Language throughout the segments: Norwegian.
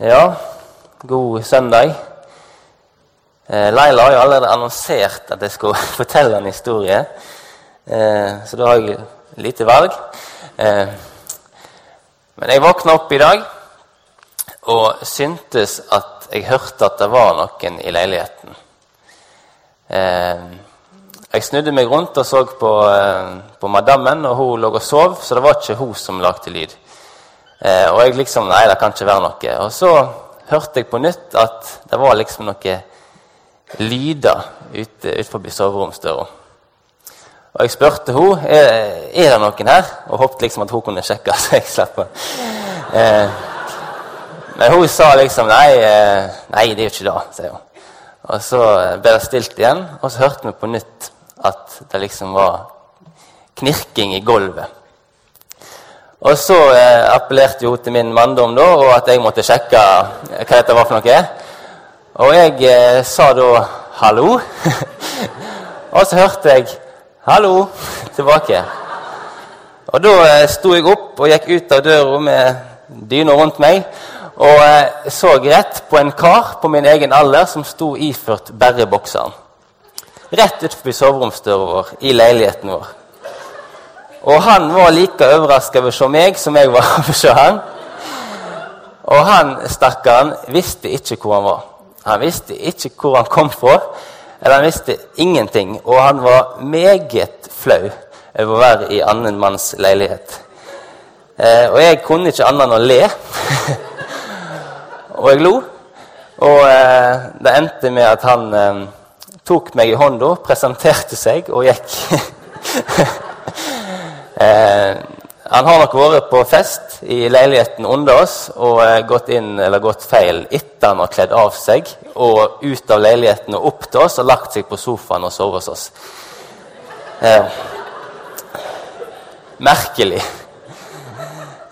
Ja, god søndag. Leila har jo allerede annonsert at jeg skulle fortelle en historie, eh, så da har jeg lite valg. Eh, men jeg våkna opp i dag og syntes at jeg hørte at det var noen i leiligheten. Eh, jeg snudde meg rundt og så på, eh, på madammen, og hun lå og sov, så det var ikke hun som lagde lyd. Eh, og jeg liksom Nei, det kan ikke være noe. Og så hørte jeg på nytt at det var liksom noe lyder ute utenfor soveromsdøra. Og jeg spurte henne er, er det noen her, og håpet liksom at hun kunne sjekke. så jeg slapp. Eh, men hun sa liksom nei, eh, nei, det er jo ikke det, sier hun. Og så ble det stilt igjen, og så hørte vi på nytt at det liksom var knirking i gulvet. Og så eh, appellerte hun til min manndom da, og at jeg måtte sjekke hva dette var for noe. Og jeg eh, sa da 'hallo'. og så hørte jeg 'hallo' tilbake. Og da eh, sto jeg opp og gikk ut av døra med dyna rundt meg og eh, så rett på en kar på min egen alder som sto iført bærebokseren. Rett utenfor soveromsdøra vår i leiligheten vår. Og han var like overraska over å se meg som jeg var over å se han. Og han stakkaren visste ikke hvor han var. Han visste ikke hvor han kom fra. Eller han visste ingenting. Og han var meget flau over å være i annen manns leilighet. Eh, og jeg kunne ikke annet enn å le. og jeg lo. Og eh, det endte med at han eh, tok meg i hånda, presenterte seg og gikk. Eh, han har nok vært på fest i leiligheten under oss og eh, gått inn eller gått feil etter han har kledd av seg og ut av leiligheten og opp til oss og lagt seg på sofaen og sovet hos oss. Eh, merkelig.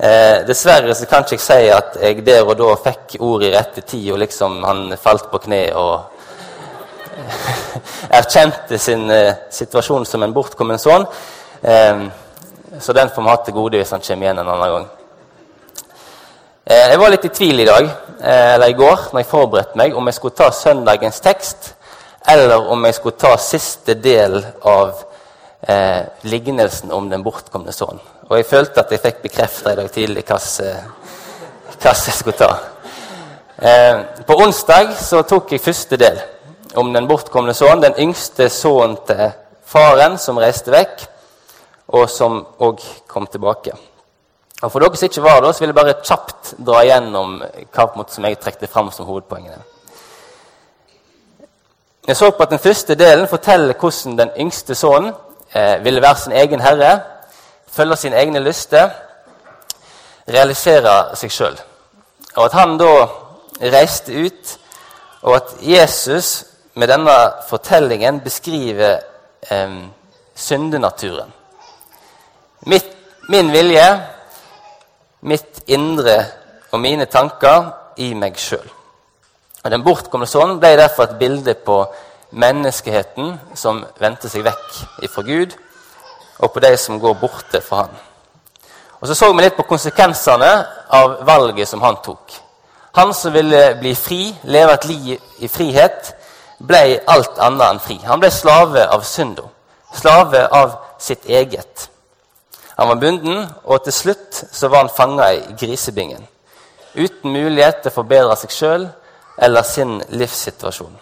Eh, dessverre så kan ikke jeg si at jeg der og da fikk ordet i rette tid, og liksom han falt på kne og erkjente sin eh, situasjon som en bortkommen sønn. Eh, så den får vi ha til gode hvis han kommer igjen en annen gang. Eh, jeg var litt i tvil i dag, eh, eller i går når jeg forberedte meg, om jeg skulle ta søndagens tekst, eller om jeg skulle ta siste del av eh, lignelsen om den bortkomne sønnen. Og jeg følte at jeg fikk bekrefta i dag tidlig hva jeg skulle ta. Eh, på onsdag så tok jeg første del om den bortkomne sønnen, den yngste sønnen til faren som reiste vekk og som òg kom tilbake. Og For dere som ikke var der, så vil jeg bare kjapt dra igjennom hva som jeg trekte fram som hovedpoengene. Jeg så på at Den første delen forteller hvordan den yngste sønnen eh, ville være sin egen herre, følge sine egne lyster, realisere seg sjøl. Og at han da reiste ut, og at Jesus med denne fortellingen beskriver eh, syndenaturen. Mitt, min vilje, mitt indre og mine tanker i meg sjøl. Den bortkomne sønnen ble derfor et bilde på menneskeheten som vendte seg vekk fra Gud, og på de som går borte fra Han. Og Så så vi litt på konsekvensene av valget som han tok. Han som ville bli fri, leve et liv i frihet, ble alt annet enn fri. Han ble slave av synda. Slave av sitt eget. Han var bunden, og til slutt så var han fanga i grisebingen. Uten mulighet til å forbedre seg sjøl eller sin livssituasjon.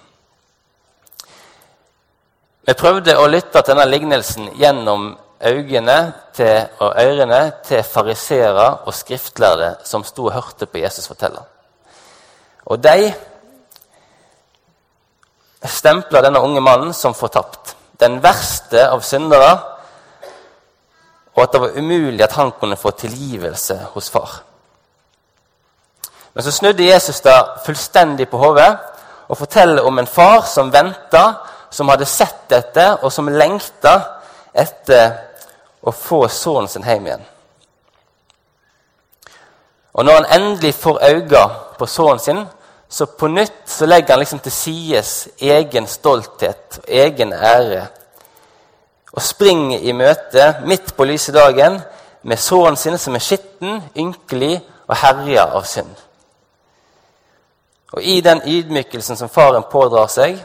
Vi prøvde å lytte til denne lignelsen gjennom øynene til, og ørene til fariseere og skriftlærde som sto og hørte på Jesus fortelle. Og de stempla denne unge mannen som fortapt. Den verste av syndere og at det var umulig at han kunne få tilgivelse hos far. Men så snudde Jesus det fullstendig på hodet og forteller om en far som venta, som hadde sett dette, og som lengta etter å få sønnen sin hjem igjen. Og når han endelig får øye på sønnen sin, så på nytt så legger han liksom til sides egen stolthet og egen ære og springer i møte midt på lyse dagen med sønnen sin som er skitten, ynkelig og herja av synd. Og i den ydmykelsen som faren pådrar seg,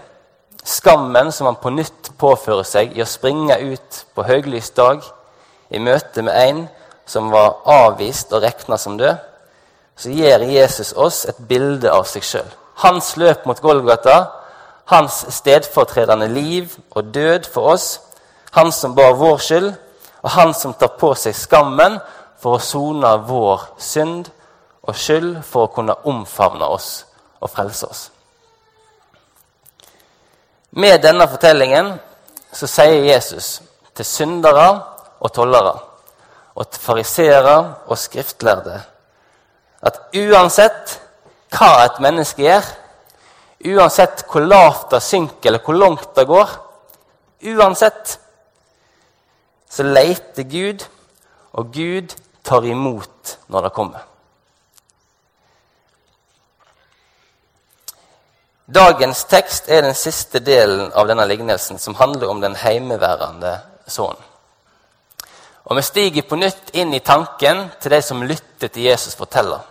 skammen som han på nytt påfører seg i å springe ut på høylys dag i møte med en som var avvist og regna som død, så gir Jesus oss et bilde av seg sjøl. Hans løp mot Golgata, hans stedfortredende liv og død for oss, han som bar vår skyld, og han som tar på seg skammen for å sone vår synd og skyld for å kunne omfavne oss og frelse oss. Med denne fortellingen så sier Jesus til syndere og tollere og til fariseere og skriftlærde at uansett hva et menneske gjør, uansett hvor lavt det synker eller hvor langt det går, uansett så leter Gud, og Gud tar imot når det kommer. Dagens tekst er den siste delen av denne lignelsen, som handler om den heimeværende sønnen. Og Vi stiger på nytt inn i tanken til de som lytter til Jesus forteller.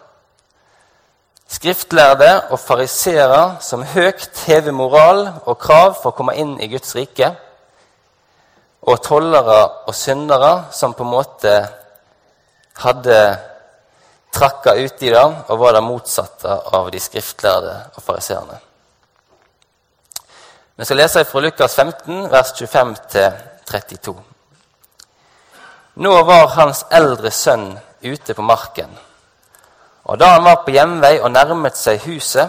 Skriftlærde og fariseere som høyt hever moral og krav for å komme inn i Guds rike. Og tollere og syndere som på en måte hadde trakka uti det og var det motsatte av de skriftlærde og fariseerne. Vi skal lese fra Lukas 15, vers 25-32. Nå var hans eldre sønn ute på marken. Og da han var på hjemvei og nærmet seg huset,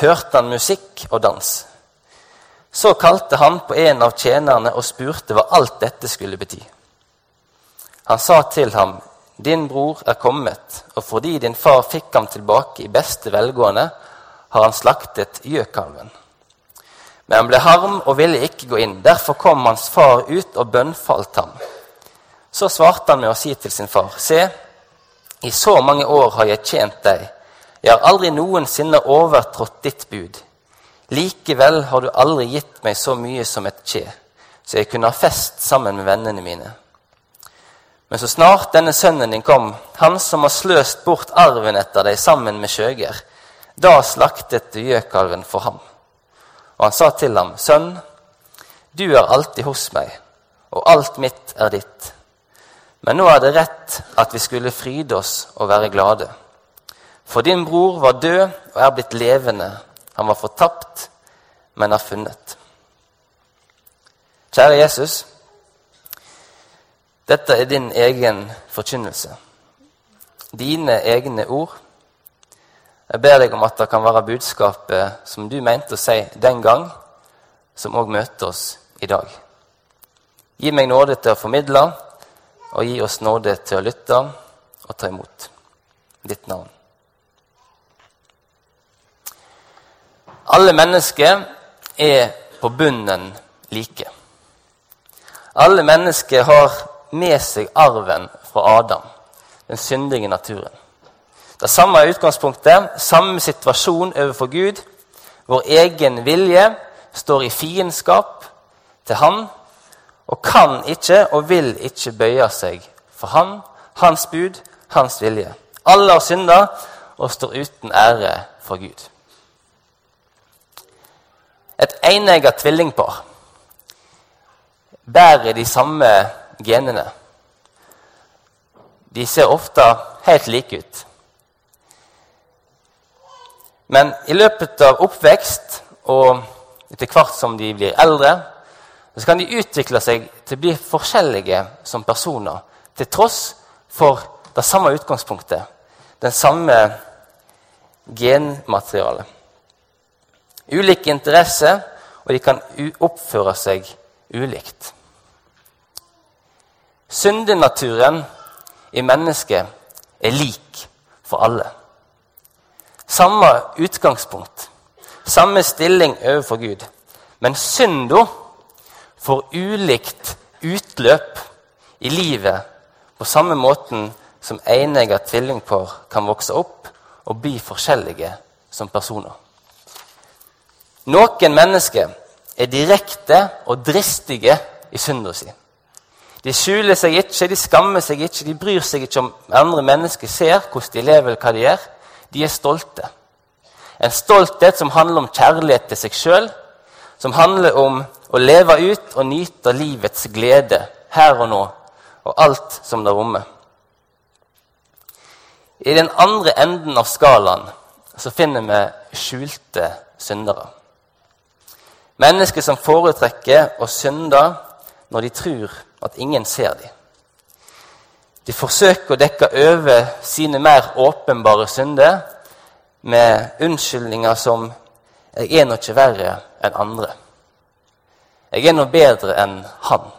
hørte han musikk og dans. Så kalte han på en av tjenerne og spurte hva alt dette skulle bety. Han sa til ham, Din bror er kommet, og fordi din far fikk ham tilbake i beste velgående, har han slaktet gjøkalven. Men han ble harm og ville ikke gå inn. Derfor kom hans far ut og bønnfalt ham. Så svarte han med å si til sin far.: Se, i så mange år har jeg tjent deg. Jeg har aldri noensinne overtrådt ditt bud. Likevel har du aldri gitt meg så mye som et kje, så jeg kunne ha fest sammen med vennene mine. Men så snart denne sønnen din kom, han som har sløst bort arven etter deg sammen med skjøger, da slaktet du gjøkalven for ham. Og han sa til ham, Sønn, du er alltid hos meg, og alt mitt er ditt. Men nå er det rett at vi skulle fryde oss og være glade. For din bror var død og er blitt levende. Han var fortapt, men er funnet. Kjære Jesus. Dette er din egen forkynnelse. Dine egne ord jeg ber deg om at det kan være budskapet som du mente å si den gang, som òg møter oss i dag. Gi meg nåde til å formidle, og gi oss nåde til å lytte og ta imot. Ditt navn. Alle mennesker er på bunnen like. Alle mennesker har med seg arven fra Adam, den syndige naturen. Det samme er utgangspunktet, samme situasjon overfor Gud. Vår egen vilje står i fiendskap til Han og kan ikke og vil ikke bøye seg for Han, Hans bud, Hans vilje. Alle har synda og står uten ære for Gud. Enegga tvillingpar bærer de samme genene. De ser ofte helt like ut. Men i løpet av oppvekst og etter hvert som de blir eldre, så kan de utvikle seg til å bli forskjellige som personer, til tross for det samme utgangspunktet, den samme genmaterialet. Ulike interesser, og de kan oppføre seg ulikt. Syndenaturen i mennesket er lik for alle. Samme utgangspunkt, samme stilling overfor Gud. Men synda får ulikt utløp i livet på samme måten som enegga tvillingpar kan vokse opp og bli forskjellige som personer. Noen mennesker er direkte og dristige i synda si. De skjuler seg ikke, de skammer seg ikke, de bryr seg ikke om andre mennesker ser hvordan de lever, eller hva de gjør. De er stolte. En stolthet som handler om kjærlighet til seg sjøl, som handler om å leve ut og nyte livets glede her og nå, og alt som det rommer. I den andre enden av skalaen så finner vi skjulte syndere. Mennesker som foretrekker å synde når de tror at ingen ser dem. De forsøker å dekke over sine mer åpenbare synder med unnskyldninger som 'Jeg er nå ikke verre enn andre'. 'Jeg er nå bedre enn han'.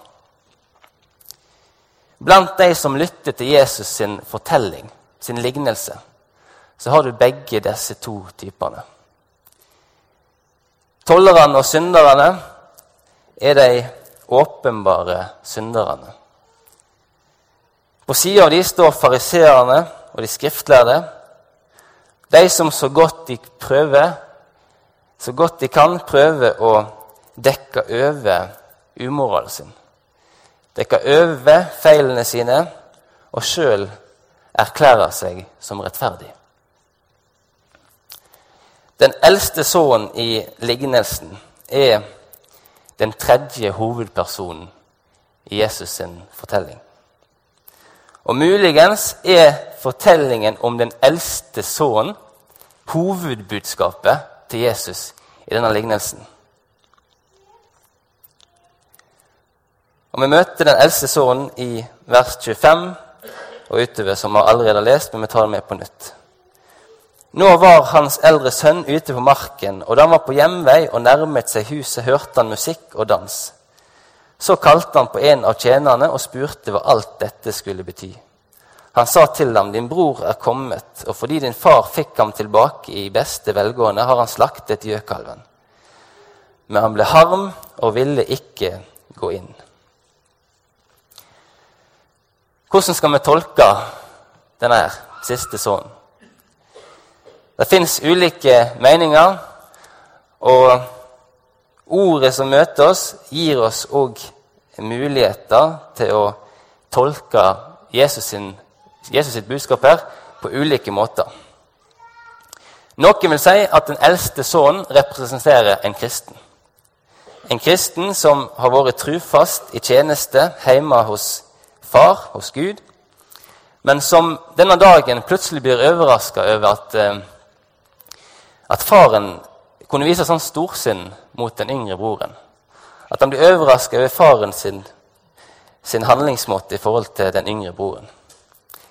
Blant de som lytter til Jesus sin fortelling, sin lignelse, så har du begge disse to typene. Tollerne og synderne er de åpenbare synderne. På sida av de står fariseerne og de skriftlærde, de som så godt de prøver, så godt de kan, prøver å dekke over umoralen sin. Dekke over feilene sine og sjøl erklære seg som rettferdig. Den eldste sønnen i lignelsen er den tredje hovedpersonen i Jesus' sin fortelling. Og muligens er fortellingen om den eldste sønnen hovedbudskapet til Jesus i denne lignelsen. Og Vi møter den eldste sønnen i vers 25 og utover, som vi allerede har lest, men vi tar det med på nytt. Nå var hans eldre sønn ute på marken, og da han var på hjemvei og nærmet seg huset, hørte han musikk og dans. Så kalte han på en av tjenerne og spurte hva alt dette skulle bety. Han sa til ham, 'Din bror er kommet, og fordi din far fikk ham tilbake i beste velgående, har han slaktet gjøkalven.' Men han ble harm og ville ikke gå inn. Hvordan skal vi tolke denne siste sønnen? Det fins ulike meninger, og ordet som møter oss, gir oss òg muligheter til å tolke Jesus sin Jesus sitt budskap her på ulike måter. Noen vil si at den eldste sønnen representerer en kristen. En kristen som har vært trufast i tjeneste hjemme hos far, hos Gud, men som denne dagen plutselig blir overraska over at, eh, at faren kunne vise sånn storsinn mot den yngre broren. At han ble overraska over faren sin, sin handlingsmåte i forhold til den yngre broren.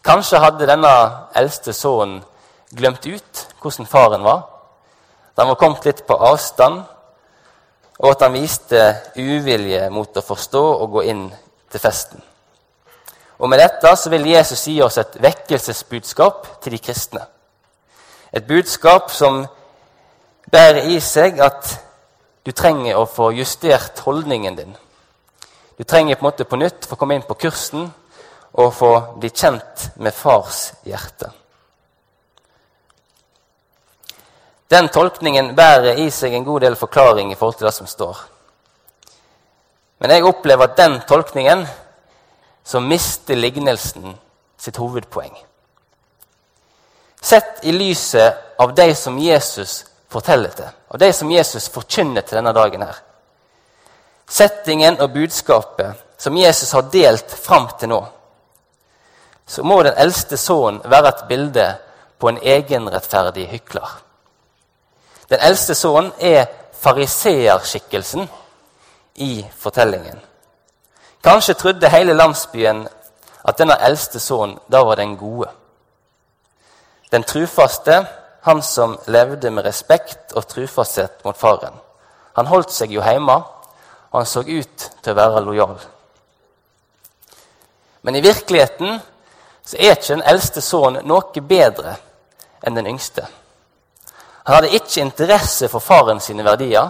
Kanskje hadde denne eldste sønnen glemt ut hvordan faren var. Da han var kommet litt på avstand, og at han viste uvilje mot å forstå og gå inn til festen. Og Med dette så vil Jesus gi oss et vekkelsesbudskap til de kristne. Et budskap som bærer i seg at du trenger å få justert holdningen din. Du trenger på en måte på nytt få komme inn på kursen og få bli kjent med fars hjerte. Den tolkningen bærer i seg en god del forklaring i forhold til det som står. Men jeg opplever at den tolkningen så mister lignelsen sitt hovedpoeng. Sett i lyset av de som Jesus forteller til, og de som Jesus forkynner til denne dagen her. Settingen og budskapet som Jesus har delt fram til nå så må den eldste sønnen være et bilde på en egenrettferdig hykler. Den eldste sønnen er fariseerskikkelsen i fortellingen. Kanskje trodde hele landsbyen at denne eldste sønnen da var den gode. Den trufaste, han som levde med respekt og trufasthet mot faren. Han holdt seg jo hjemme, og han så ut til å være lojal. Men i virkeligheten så er ikke den eldste sønnen noe bedre enn den yngste. Han hadde ikke interesse for faren sine verdier.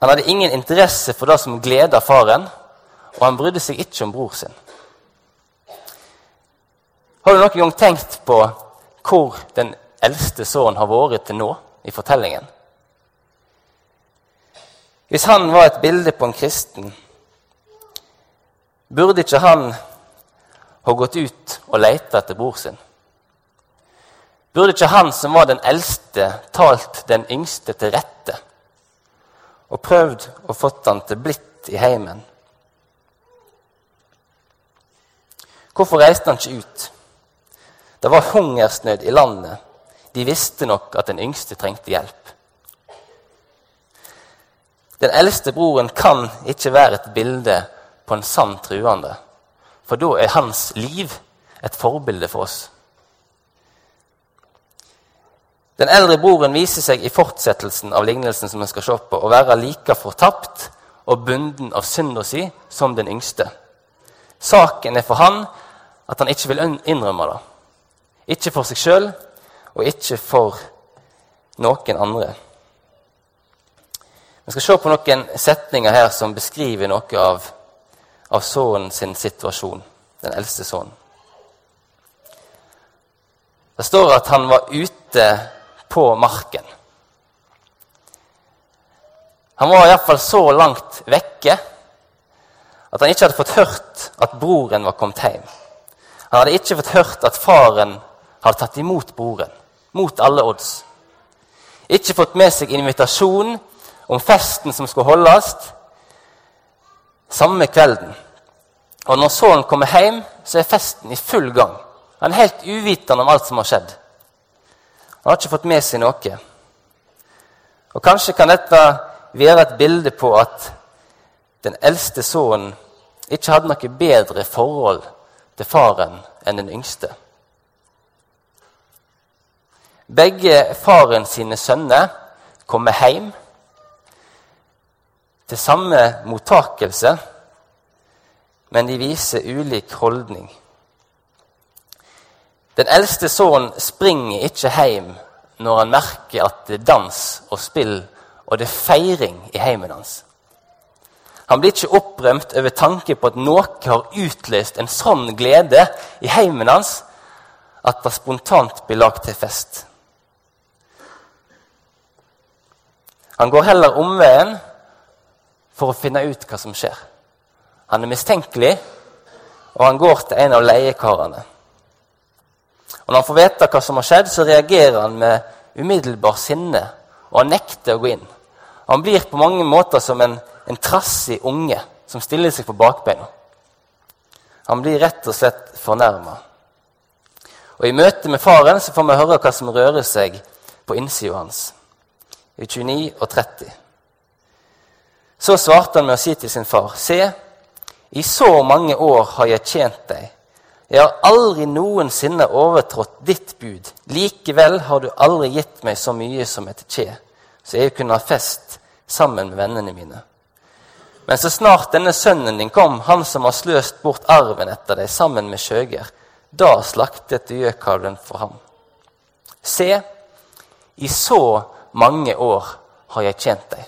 Han hadde ingen interesse for det som gleda faren, og han brydde seg ikke om bror sin. Har du noen gang tenkt på hvor den eldste sønnen har vært til nå i fortellingen? Hvis han var et bilde på en kristen, burde ikke han ha gått ut og leita etter bror sin? Burde ikke han som var den eldste, talt den yngste til rette og prøvd å fått han til blitt i heimen? Hvorfor reiste han ikke ut? Det var hungersnød i landet. De visste nok at den yngste trengte hjelp. Den eldste broren kan ikke være et bilde på en sann truende, for da er hans liv et forbilde for oss. Den eldre broren viser seg i fortsettelsen av lignelsen som vi skal se på, å være like fortapt og bunden av synda si som den yngste. Saken er for han at han ikke vil innrømme det. Ikke for seg sjøl og ikke for noen andre. Vi skal se på noen setninger her som beskriver noe av, av sønnen sin situasjon, den eldste sønnen. Det står at han var ute på marken. Han var iallfall så langt vekke at han ikke hadde fått hørt at broren var kommet hjem. Han hadde ikke fått hørt at faren hadde tatt imot broren, mot alle odds. Ikke fått med seg invitasjon om festen som skulle holdes samme kvelden. Og når sønnen kommer hjem, så er festen i full gang. Han er helt uvitende om alt som har skjedd. Han har ikke fått med seg noe. Og Kanskje kan dette være et bilde på at den eldste sønnen ikke hadde noe bedre forhold til faren enn den yngste. Begge faren sine sønner kommer hjem til samme mottakelse, men de viser ulik holdning. Den eldste sønnen springer ikke hjem når han merker at det er dans og spill og det er feiring i heimen hans. Han blir ikke opprømt over tanke på at noe har utløst en sånn glede i heimen hans at det spontant blir lagt til fest. Han går heller omveien for å finne ut hva som skjer. Han er mistenkelig, og han går til en av leiekarene. Og Når han får vite hva som har skjedd, så reagerer han med umiddelbar sinne, og han nekter å gå inn. Han blir på mange måter som en en trassig unge som stiller seg på bakbeina. Han blir rett og slett fornærma. Og I møte med faren så får vi høre hva som rører seg på innsida hans. I 29 og 30. Så svarte han med å si til sin far.: Se, i så mange år har jeg tjent deg. Jeg har aldri noensinne overtrådt ditt bud. Likevel har du aldri gitt meg så mye som et kje, så jeg kunne ha fest sammen med vennene mine. Men så snart denne sønnen din kom, han som har sløst bort arven etter deg sammen med skjøger, da slaktet du gjøkalven for ham. Se, i så mange år har jeg tjent deg.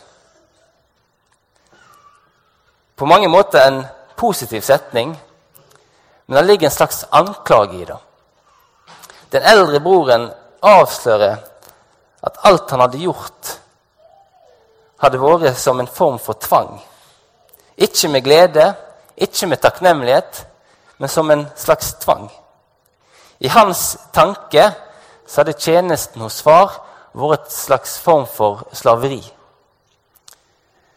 På mange måter en positiv setning, men det ligger en slags anklage i det. Den eldre broren avslører at alt han hadde gjort, hadde vært som en form for tvang. Ikke med glede, ikke med takknemlighet, men som en slags tvang. I hans tanke så hadde tjenesten hos far vært et slags form for slaveri.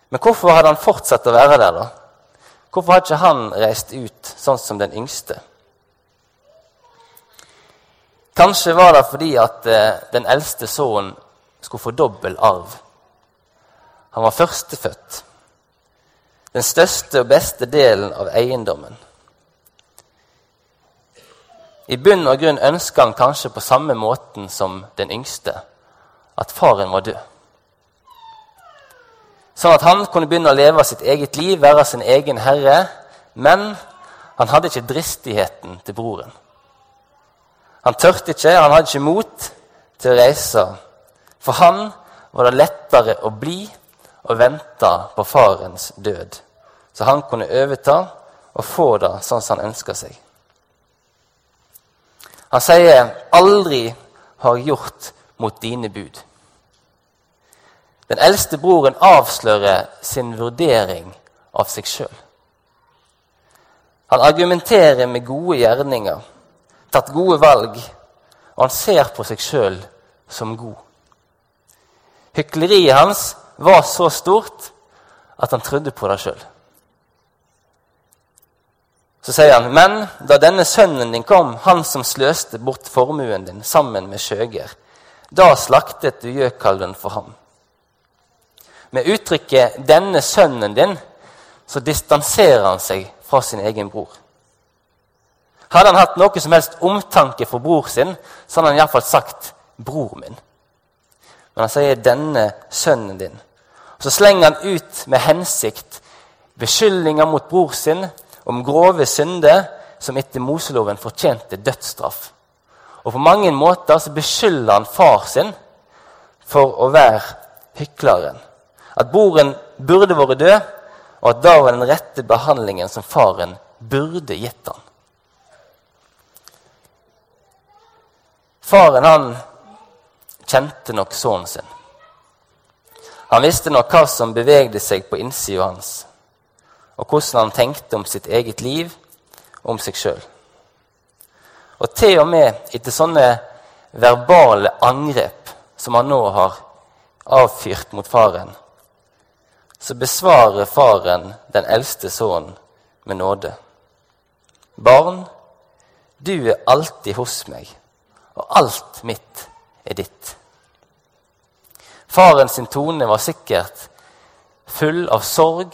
Men hvorfor hadde han fortsatt å være der, da? Hvorfor hadde ikke han reist ut sånn som den yngste? Kanskje var det fordi at eh, den eldste sønnen skulle få dobbel arv. Han var førstefødt den største og beste delen av eiendommen. I bunn og grunn ønska han kanskje på samme måten som den yngste at faren var død. Sånn at han kunne begynne å leve sitt eget liv, være sin egen herre. Men han hadde ikke dristigheten til broren. Han tørte ikke, han hadde ikke mot til å reise. For han var det lettere å bli og vente på farens død, så han kunne overta og få det sånn som han ønska seg. Han sier 'aldri har gjort mot dine bud'. Den eldste broren avslører sin vurdering av seg sjøl. Han argumenterer med gode gjerninger, tatt gode valg, og han ser på seg sjøl som god. Hykleriet hans var så stort at han trodde på det sjøl. Så sier han, men da denne sønnen din kom, han som sløste bort formuen din sammen med skjøger, da slaktet du gjøkalven for ham. Med uttrykket 'denne sønnen din' så distanserer han seg fra sin egen bror. Hadde han hatt noe som helst omtanke for bror sin, så hadde han iallfall sagt 'bror min'. Men han sier 'denne sønnen din'. Så slenger han ut med hensikt beskyldninger mot bror sin om grove synder som etter Moseloven fortjente dødsstraff. Og på mange måter så beskylder han far sin for å være hykleren. At broren burde vært død, og at da var den rette behandlingen som faren burde gitt han. Faren han kjente nok sønnen sin. Han visste nok hva som bevegde seg på innsida hans, og hvordan han tenkte om sitt eget liv og om seg sjøl. Og til og med etter sånne verbale angrep som han nå har avfyrt mot faren, så besvarer faren den eldste sønnen med nåde. Barn, du er alltid hos meg, og alt mitt er ditt. Faren sin tone var sikkert full av sorg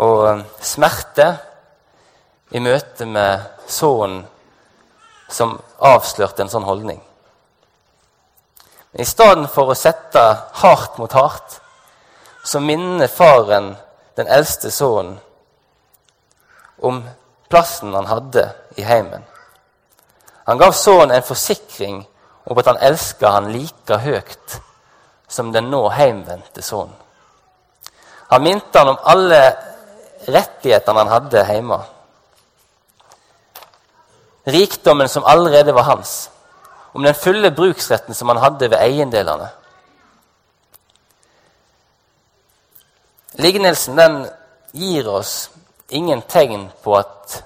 og smerte i møte med sønnen som avslørte en sånn holdning. Men i stedet for å sette hardt mot hardt så minner faren den eldste sønnen om plassen han hadde i heimen. Han gav sønnen en forsikring om at han elska han like høyt som den nå heimvendte sønnen. Han minte han om alle rettighetene han hadde hjemme. Rikdommen som allerede var hans. Om den fulle bruksretten som han hadde ved eiendelene. Lignelsen den gir oss ingen tegn på at,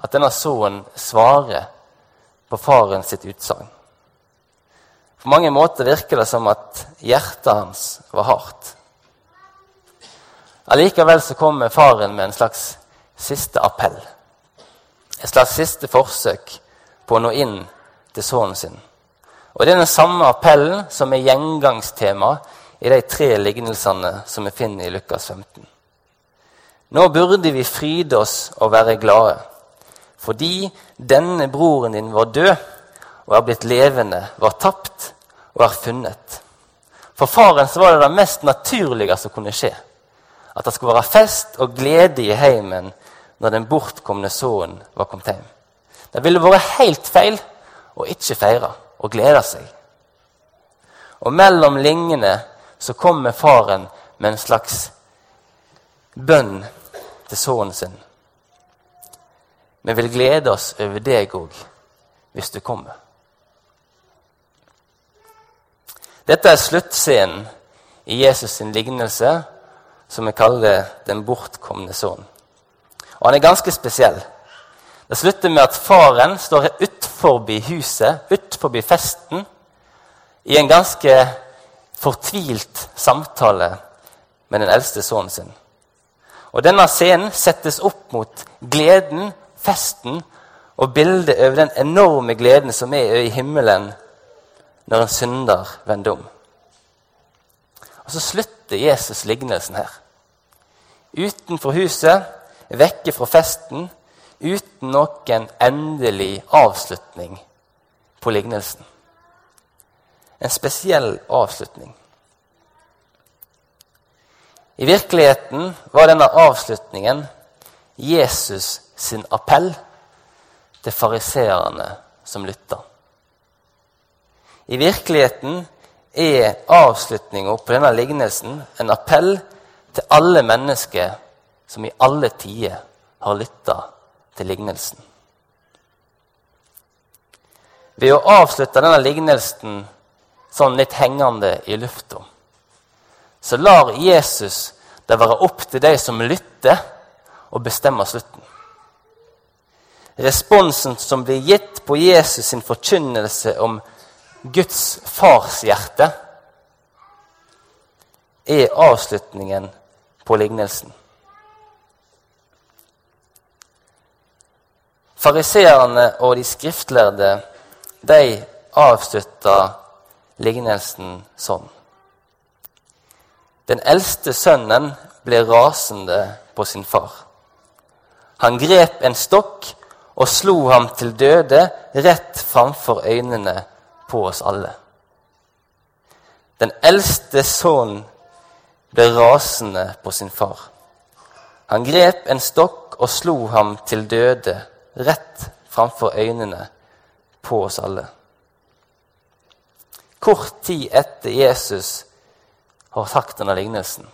at denne sønnen svarer på faren sitt utsagn. På mange måter virker det som at hjertet hans var hardt. Allikevel så kommer faren med en slags siste appell. Et slags siste forsøk på å nå inn til sønnen sin. Og Det er den samme appellen som er gjengangstema i de tre lignelsene som vi finner i Lukas 15. Nå burde vi fryde oss og være glade, fordi denne broren din var død og er blitt levende, var tapt og er funnet. For faren var det det mest naturlige som kunne skje. At det skulle være fest og glede i heimen når den bortkomne sønnen var kommet hjem. Det ville vært helt feil å ikke feire og glede seg. Og mellom linjene så kommer faren med en slags bønn til sønnen sin. Vi vil glede oss over deg òg, hvis du kommer. Dette er sluttscenen i Jesus' sin lignelse, som vi kaller 'Den bortkomne sønn'. Og Han er ganske spesiell. Det slutter med at faren står utenfor huset, utenfor festen, i en ganske fortvilt samtale med den eldste sønnen sin. Og Denne scenen settes opp mot gleden, festen og bildet over den enorme gleden som er i himmelen når en synder vender om. Og Så slutter Jesus lignelsen her. Utenfor huset, vekke fra festen, uten noen endelig avslutning på lignelsen en spesiell avslutning. I virkeligheten var denne avslutningen Jesus sin appell til fariseerne som lytta. I virkeligheten er avslutninga på denne lignelsen en appell til alle mennesker som i alle tider har lytta til lignelsen. Ved å avslutte denne lignelsen sånn litt hengende i lufta. Så lar Jesus det være opp til de som lytter, å bestemme slutten. responsen som blir gitt på Jesus sin forkynnelse om Guds farshjerte, er avslutningen på lignelsen. Fariseerne og de skriftlærde de avslutta lignelsen sånn. Den eldste sønnen ble rasende på sin far. Han grep en stokk og slo ham til døde rett framfor øynene på oss alle. Den eldste sønnen ble rasende på sin far. Han grep en stokk og slo ham til døde rett framfor øynene på oss alle. Kort tid etter Jesus har sagt denne lignelsen,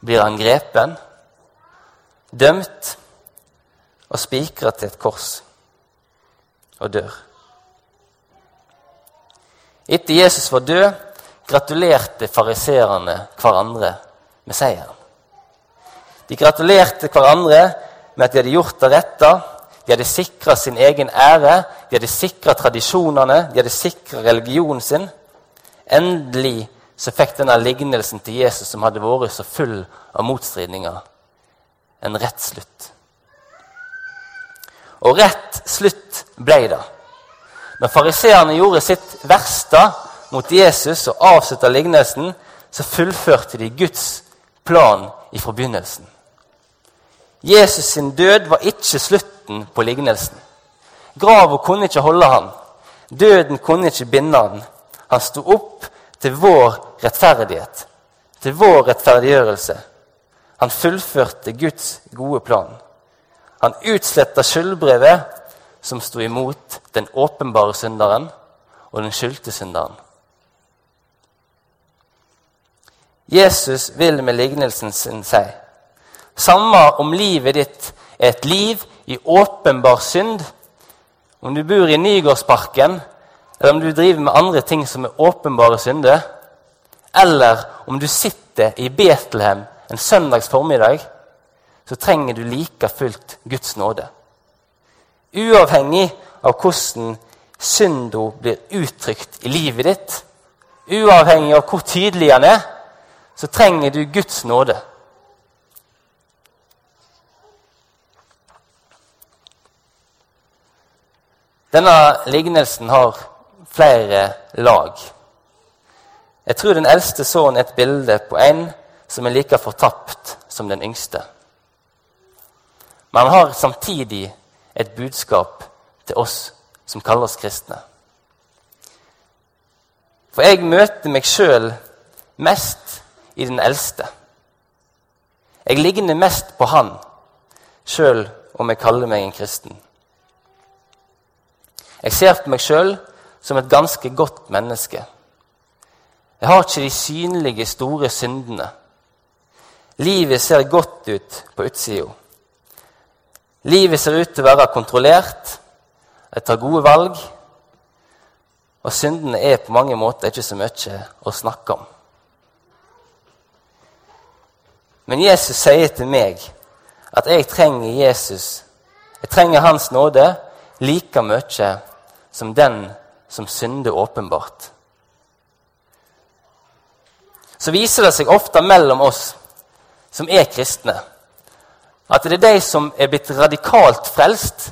blir han grepen, dømt og spikra til et kors og dør. Etter Jesus var død, gratulerte fariseerne hverandre med seieren. De gratulerte hverandre med at de hadde gjort det rette. De hadde sikra sin egen ære, de hadde sikra tradisjonene, de hadde sikra religionen sin. Endelig så fikk denne lignelsen til Jesus, som hadde vært så full av motstridninger, en rett slutt. Og rett slutt ble det. Når fariseerne gjorde sitt verste mot Jesus og avslutta lignelsen, så fullførte de Guds plan i forbegynnelsen. Jesus sin død var ikke slutten på lignelsen. Grava kunne ikke holde han. Døden kunne ikke binde han. Han sto opp til vår rettferdighet, til vår rettferdiggjørelse. Han fullførte Guds gode plan. Han utsletta skyldbrevet som sto imot den åpenbare synderen og den skyldte synderen. Jesus vil med lignelsen sin si samme om livet ditt er et liv i åpenbar synd, om du bor i Nygårdsparken, eller om du driver med andre ting som er åpenbare synder, eller om du sitter i Betlehem en søndags formiddag, så trenger du like fullt Guds nåde. Uavhengig av hvordan synda blir uttrykt i livet ditt, uavhengig av hvor tydelig den er, så trenger du Guds nåde. Denne lignelsen har flere lag. Jeg tror den eldste sønnen er et bilde på en som er like fortapt som den yngste. Men han har samtidig et budskap til oss som kaller oss kristne. For jeg møter meg sjøl mest i den eldste. Jeg ligner mest på han, sjøl om jeg kaller meg en kristen. Jeg ser på meg sjøl som et ganske godt menneske. Jeg har ikke de synlige, store syndene. Livet ser godt ut på utsida. Livet ser ut til å være kontrollert. Jeg tar gode valg. Og syndene er på mange måter ikke så mye å snakke om. Men Jesus sier til meg at jeg trenger Jesus. Jeg trenger Hans nåde like mye som den som synder åpenbart. Så viser det seg ofte mellom oss som er kristne, at det er de som er blitt radikalt frelst,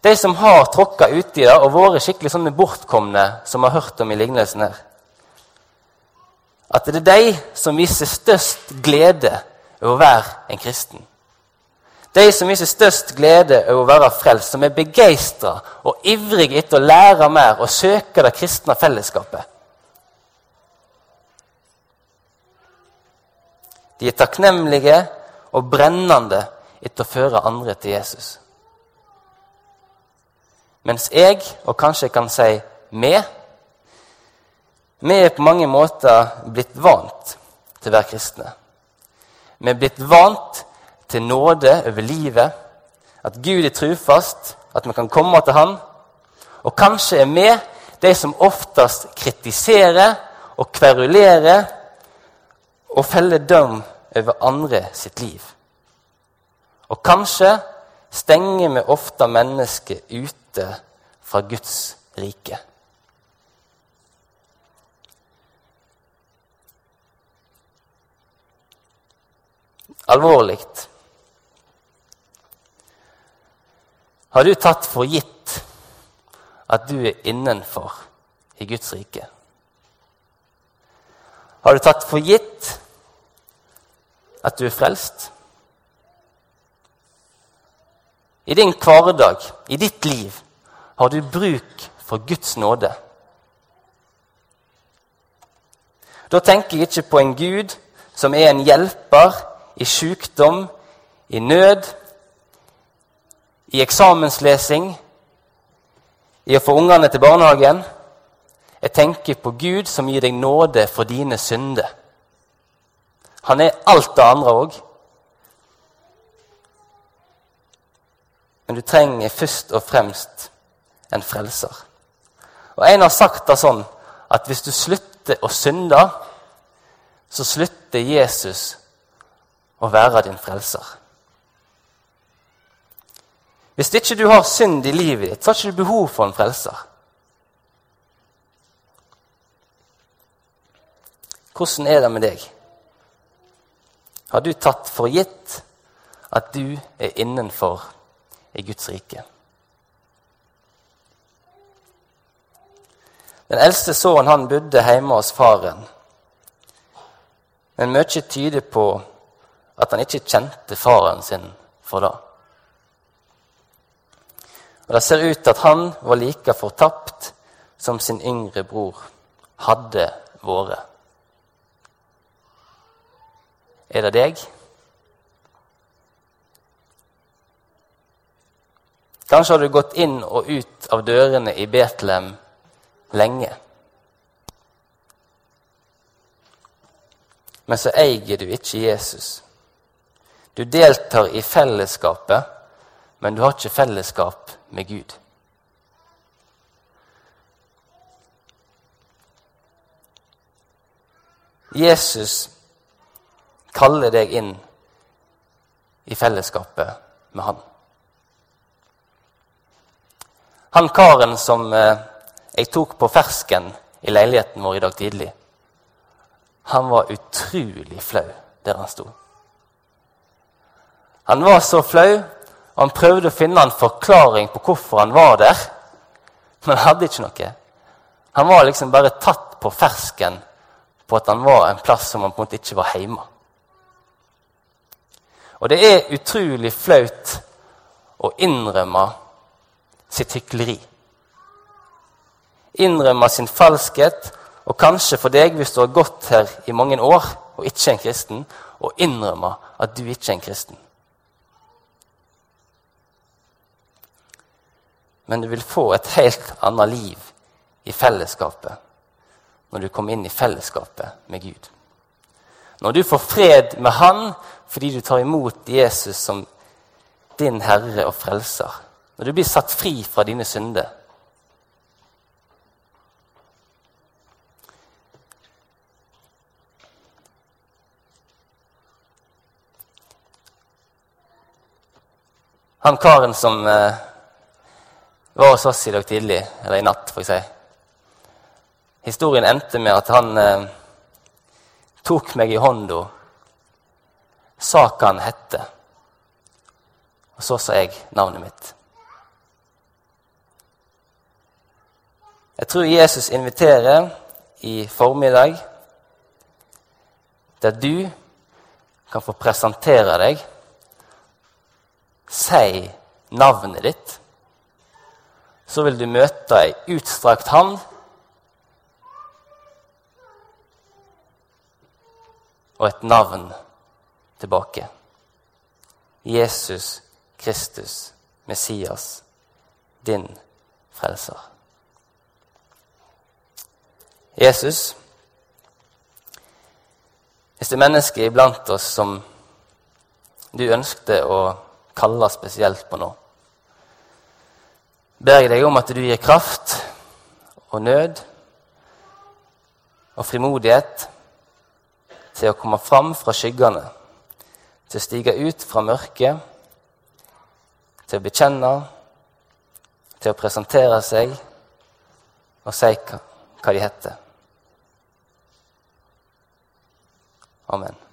de som har tråkka uti det og vært skikkelig sånne bortkomne, som har hørt om i lignelsen her. At det er de som viser størst glede over å være en kristen. De som viser størst glede over å være frelst, som er begeistra og ivrig etter å lære mer og søke det kristne fellesskapet. De er takknemlige og brennende etter å føre andre til Jesus. Mens jeg, og kanskje jeg kan si vi, vi er på mange måter blitt vant til å være kristne. Vi er blitt vant til nåde over livet, at Gud er trufast, at vi kan komme til Han. Og kanskje er vi de som oftest kritiserer og kverulerer og feller døm over andre sitt liv. Og kanskje stenger vi ofte mennesket ute fra Guds rike. Alvorlig. Har du tatt for gitt at du er innenfor i Guds rike? Har du tatt for gitt at du er frelst? I din hverdag, i ditt liv, har du bruk for Guds nåde. Da tenker jeg ikke på en Gud som er en hjelper i sykdom, i nød, i eksamenslesing, i å få ungene til barnehagen. Jeg tenker på Gud som gir deg nåde for dine synder. Han er alt det andre òg. Men du trenger først og fremst en frelser. Og En har sagt det sånn at hvis du slutter å synde, så slutter Jesus å være din frelser. Hvis ikke du har synd i livet ditt, så har ikke du behov for en frelser. Hvordan er det med deg? Har du tatt for gitt at du er innenfor i Guds rike? Den eldste sønnen han bodde hjemme hos faren. Men mye tyder på at han ikke kjente faren sin for det. Og Det ser ut til at han var like fortapt som sin yngre bror hadde vært. Er det deg? Kanskje har du gått inn og ut av dørene i Betlehem lenge. Men så eier du ikke Jesus. Du deltar i fellesskapet, men du har ikke fellesskap med Gud. Jesus kaller deg inn i fellesskapet med han. Han karen som eh, jeg tok på fersken i leiligheten vår i dag tidlig, han var utrolig flau der han sto. Han var så flau, han prøvde å finne en forklaring på hvorfor han var der, men han hadde ikke noe. Han var liksom bare tatt på fersken på at han var en plass som han på en måte ikke var hjemme. Og det er utrolig flaut å innrømme sitt hykleri innrømme sin falskhet, og kanskje for deg, hvis du har gått her i mange år og ikke er en kristen, å innrømme at du ikke er en kristen. Men du vil få et helt annet liv i fellesskapet når du kommer inn i fellesskapet med Gud. Når du får fred med Han fordi du tar imot Jesus som din Herre og Frelser. Når du blir satt fri fra dine synder Han karen som eh, var hos oss i dag tidlig, eller i natt, får jeg si. Historien endte med at han eh, tok meg i hånda, sa hva han hette, og så sa jeg navnet mitt. Jeg tror Jesus inviterer i formiddag der du kan få presentere deg. Si navnet ditt, så vil du møte ei utstrakt hand og et navn tilbake. Jesus Kristus, Messias, din frelser. Jesus, hvis det er mennesker iblant oss som du ønskte å kalle spesielt på nå. Ber jeg deg om at du gir kraft og nød og frimodighet til å komme fram fra skyggene, til å stige ut fra mørket, til å bekjenne, til å presentere seg og si hva, de heter. Amen.